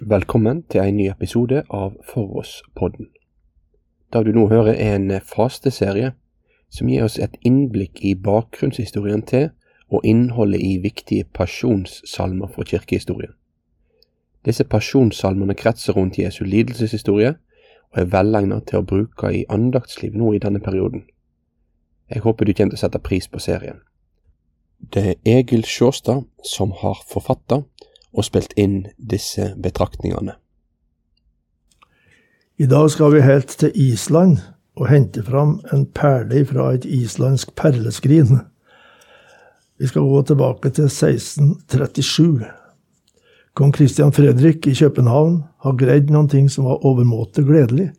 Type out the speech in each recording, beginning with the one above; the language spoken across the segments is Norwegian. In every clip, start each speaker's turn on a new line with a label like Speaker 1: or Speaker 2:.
Speaker 1: Velkommen til en ny episode av For oss-podden. Det du nå hører er en fasteserie som gir oss et innblikk i bakgrunnshistorien til og innholdet i viktige pasjonssalmer fra kirkehistorien. Disse pasjonssalmene kretser rundt Jesu lidelseshistorie og er velegnet til å bruke i andaktsliv nå i denne perioden. Jeg håper du kommer til å sette pris på serien. Det er Egil Sjåstad som har forfatta og spilt inn disse betraktningene.
Speaker 2: I dag skal vi helt til Island og hente fram en perle fra et islandsk perleskrin. Vi skal gå tilbake til 1637. Kong Christian Fredrik i København har greid ting som var overmåte gledelig,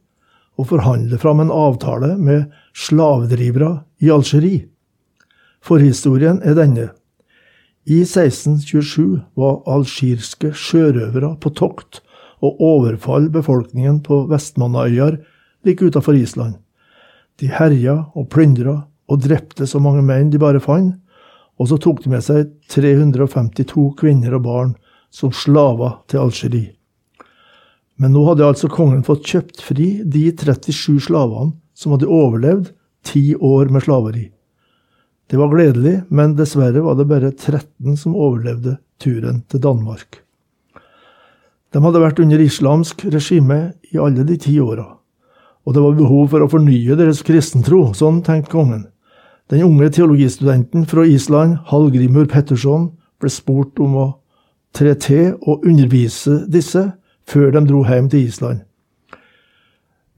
Speaker 2: å forhandle fram en avtale med slavedrivere i Algerie. Forhistorien er denne. I 1627 var algirske sjørøvere på tokt og overfall befolkningen på Vestmannaøyer like utenfor Island. De herja og plyndra og drepte så mange menn de bare fant, og så tok de med seg 352 kvinner og barn som slaver til Algerie. Men nå hadde altså kongen fått kjøpt fri de 37 slavene som hadde overlevd ti år med slaveri. Det var gledelig, men dessverre var det bare 13 som overlevde turen til Danmark. De hadde vært under islamsk regime i alle de ti åra, og det var behov for å fornye deres kristentro, sånn tenkte kongen. Den unge teologistudenten fra Island, Hallgrimur Petterson, ble spurt om å tre til og undervise disse før de dro hjem til Island.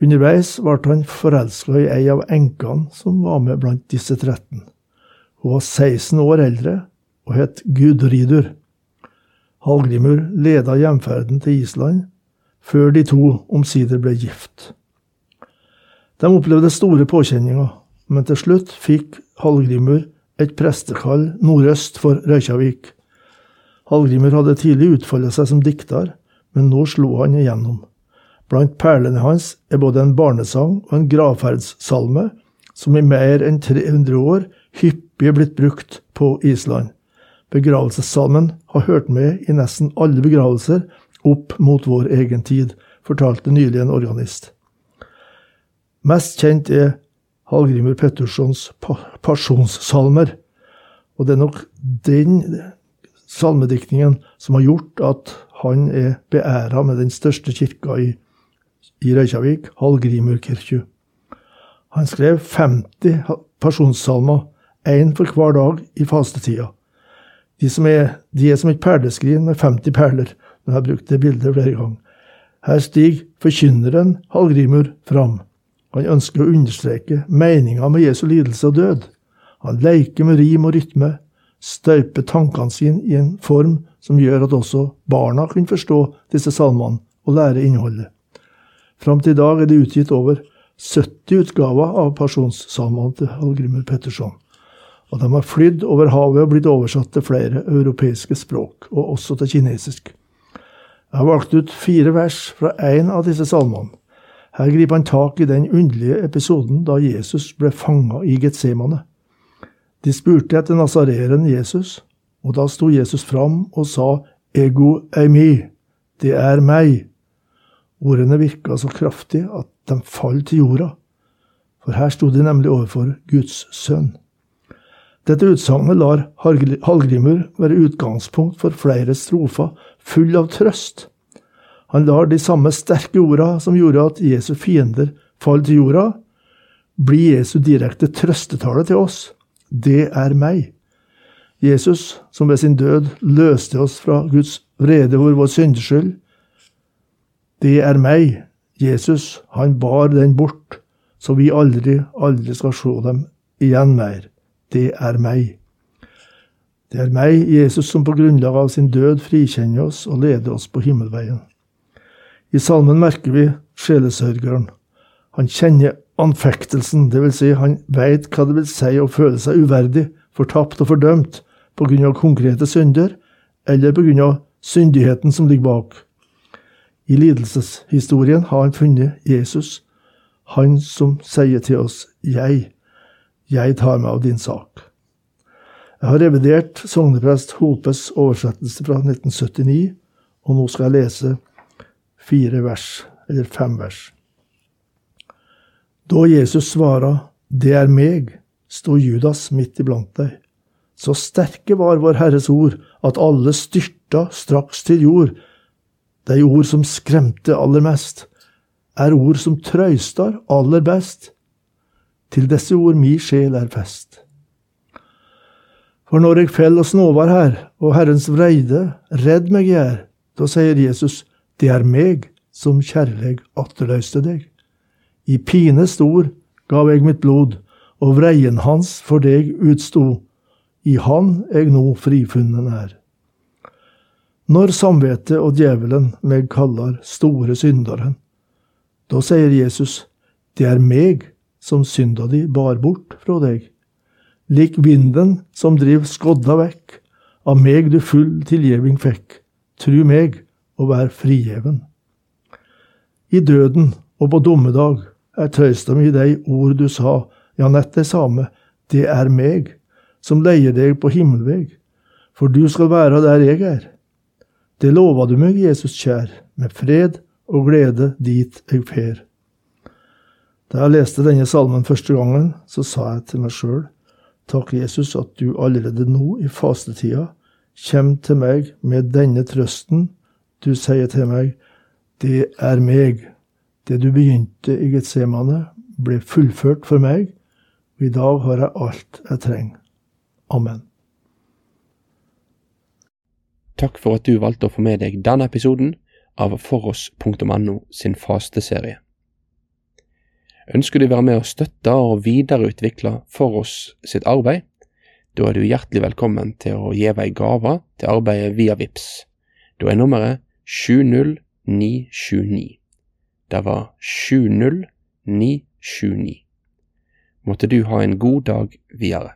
Speaker 2: Underveis ble han forelska i ei av enkene som var med blant disse 13. Hun var 16 år eldre og het Gudridur. Hallgrimur leda hjemferden til Island, før de to omsider ble gift. De opplevde store påkjenninger, men til slutt fikk Hallgrimur et prestekall nordøst for Røykjavik. Hallgrimur hadde tidlig utfoldet seg som dikter, men nå slo han igjennom. Blant perlene hans er både en barnesang og en gravferdssalme, som i mer enn 300 år hyppig blitt brukt på Island. Begravelsessalmen har hørt med i nesten alle begravelser opp mot vår egen tid, fortalte nylig en organist. Mest kjent er Hallgrimur Pettersons pasjonssalmer, og det er nok den salmediktningen som har gjort at han er beæra med den største kirka i, i Reykjavik, Hallgrimurkirkju. Han skrev 50 pasjonssalmer én for hver dag i fastetida. De, som er, de er som et perleskrin med 50 perler. Nå har jeg brukt det bildet flere ganger. Her stiger forkynneren Hallgrimur fram. Han ønsker å understreke meninga med Jesu lidelse og død. Han leker med rim og rytme, støyper tankene sine i en form som gjør at også barna kan forstå disse salmene og lære innholdet. Fram til i dag er det utgitt over 70 utgaver av pasjonssalmene til Hallgrimur Petterson og de har flydd over havet og blitt oversatt til flere europeiske språk, og også til kinesisk. Jeg har valgt ut fire vers fra en av disse salmene. Her griper han tak i den underlige episoden da Jesus ble fanga i Getsemane. De spurte etter nasareeren Jesus, og da sto Jesus fram og sa ego eimi, det er meg. Ordene virka så kraftig at de falt til jorda, for her sto de nemlig overfor Guds sønn. Dette utsagnet lar Hallgrimur være utgangspunkt for flere strofer full av trøst. Han lar de samme sterke orda som gjorde at Jesu fiender falt til jorda, bli Jesu direkte trøstetale til oss. Det er meg. Jesus, som ved sin død løste oss fra Guds vrede over vår syndeskyld. Det er meg. Jesus, han bar den bort, så vi aldri, aldri skal se dem igjen mer det er meg. Det er meg, Jesus, som på grunnlag av sin død frikjenner oss og leder oss på himmelveien. I salmen merker vi sjelesørgeren. Han kjenner anfektelsen, dvs. Si han veit hva det vil si å føle seg uverdig, fortapt og fordømt på grunn av konkrete synder, eller på grunn av syndigheten som ligger bak. I lidelseshistorien har han funnet Jesus, han som sier til oss 'Jeg'. Jeg tar meg av din sak. Jeg har revidert sogneprest Hopes oversettelse fra 1979, og nå skal jeg lese fire vers, eller fem vers. Da Jesus svara, Det er meg, sto Judas midt iblant deg. Så sterke var Vår Herres ord at alle styrta straks til jord. De ord som skremte aller mest, er ord som trøystar aller best. Til disse ord mi sjel er fest. For når jeg fell og snåvar her, og Herrens vreide redd meg gjør, da sier Jesus, det er meg som kjærleg atterløyste deg. I pine stor gav jeg mitt blod, og vreien hans for deg utsto. I han jeg nå frifunnen er. Når samvittet og djevelen meg kaller store synderen, da sier Jesus, det er meg som synda di bar bort fra deg. Lik vinden som driv skodda vekk, av meg du full tilgjeving fikk, tru meg og vær frigjeven. I døden og på dommedag er trøysta mi dei ord du sa, ja, nett det same, det er meg, som leier deg på himmelveg, for du skal være der jeg er. Det lova du meg, Jesus kjær, med fred og glede dit jeg fer. Da jeg leste denne salmen første gangen, så sa jeg til meg sjøl, takk, Jesus, at du allerede nå i fastetida kjem til meg med denne trøsten. Du sier til meg, det er meg, det du begynte i Getsemane, ble fullført for meg, i dag har jeg alt jeg trenger. Amen.
Speaker 1: Takk for at du valgte å få med deg denne episoden av foross.no sin fasteserie. Ønsker du være med å støtte og videreutvikle For oss sitt arbeid? Da er du hjertelig velkommen til å gi ei gave til arbeidet via VIPS. Da er nummeret 70979. Det var 70979. Måtte du ha en god dag videre.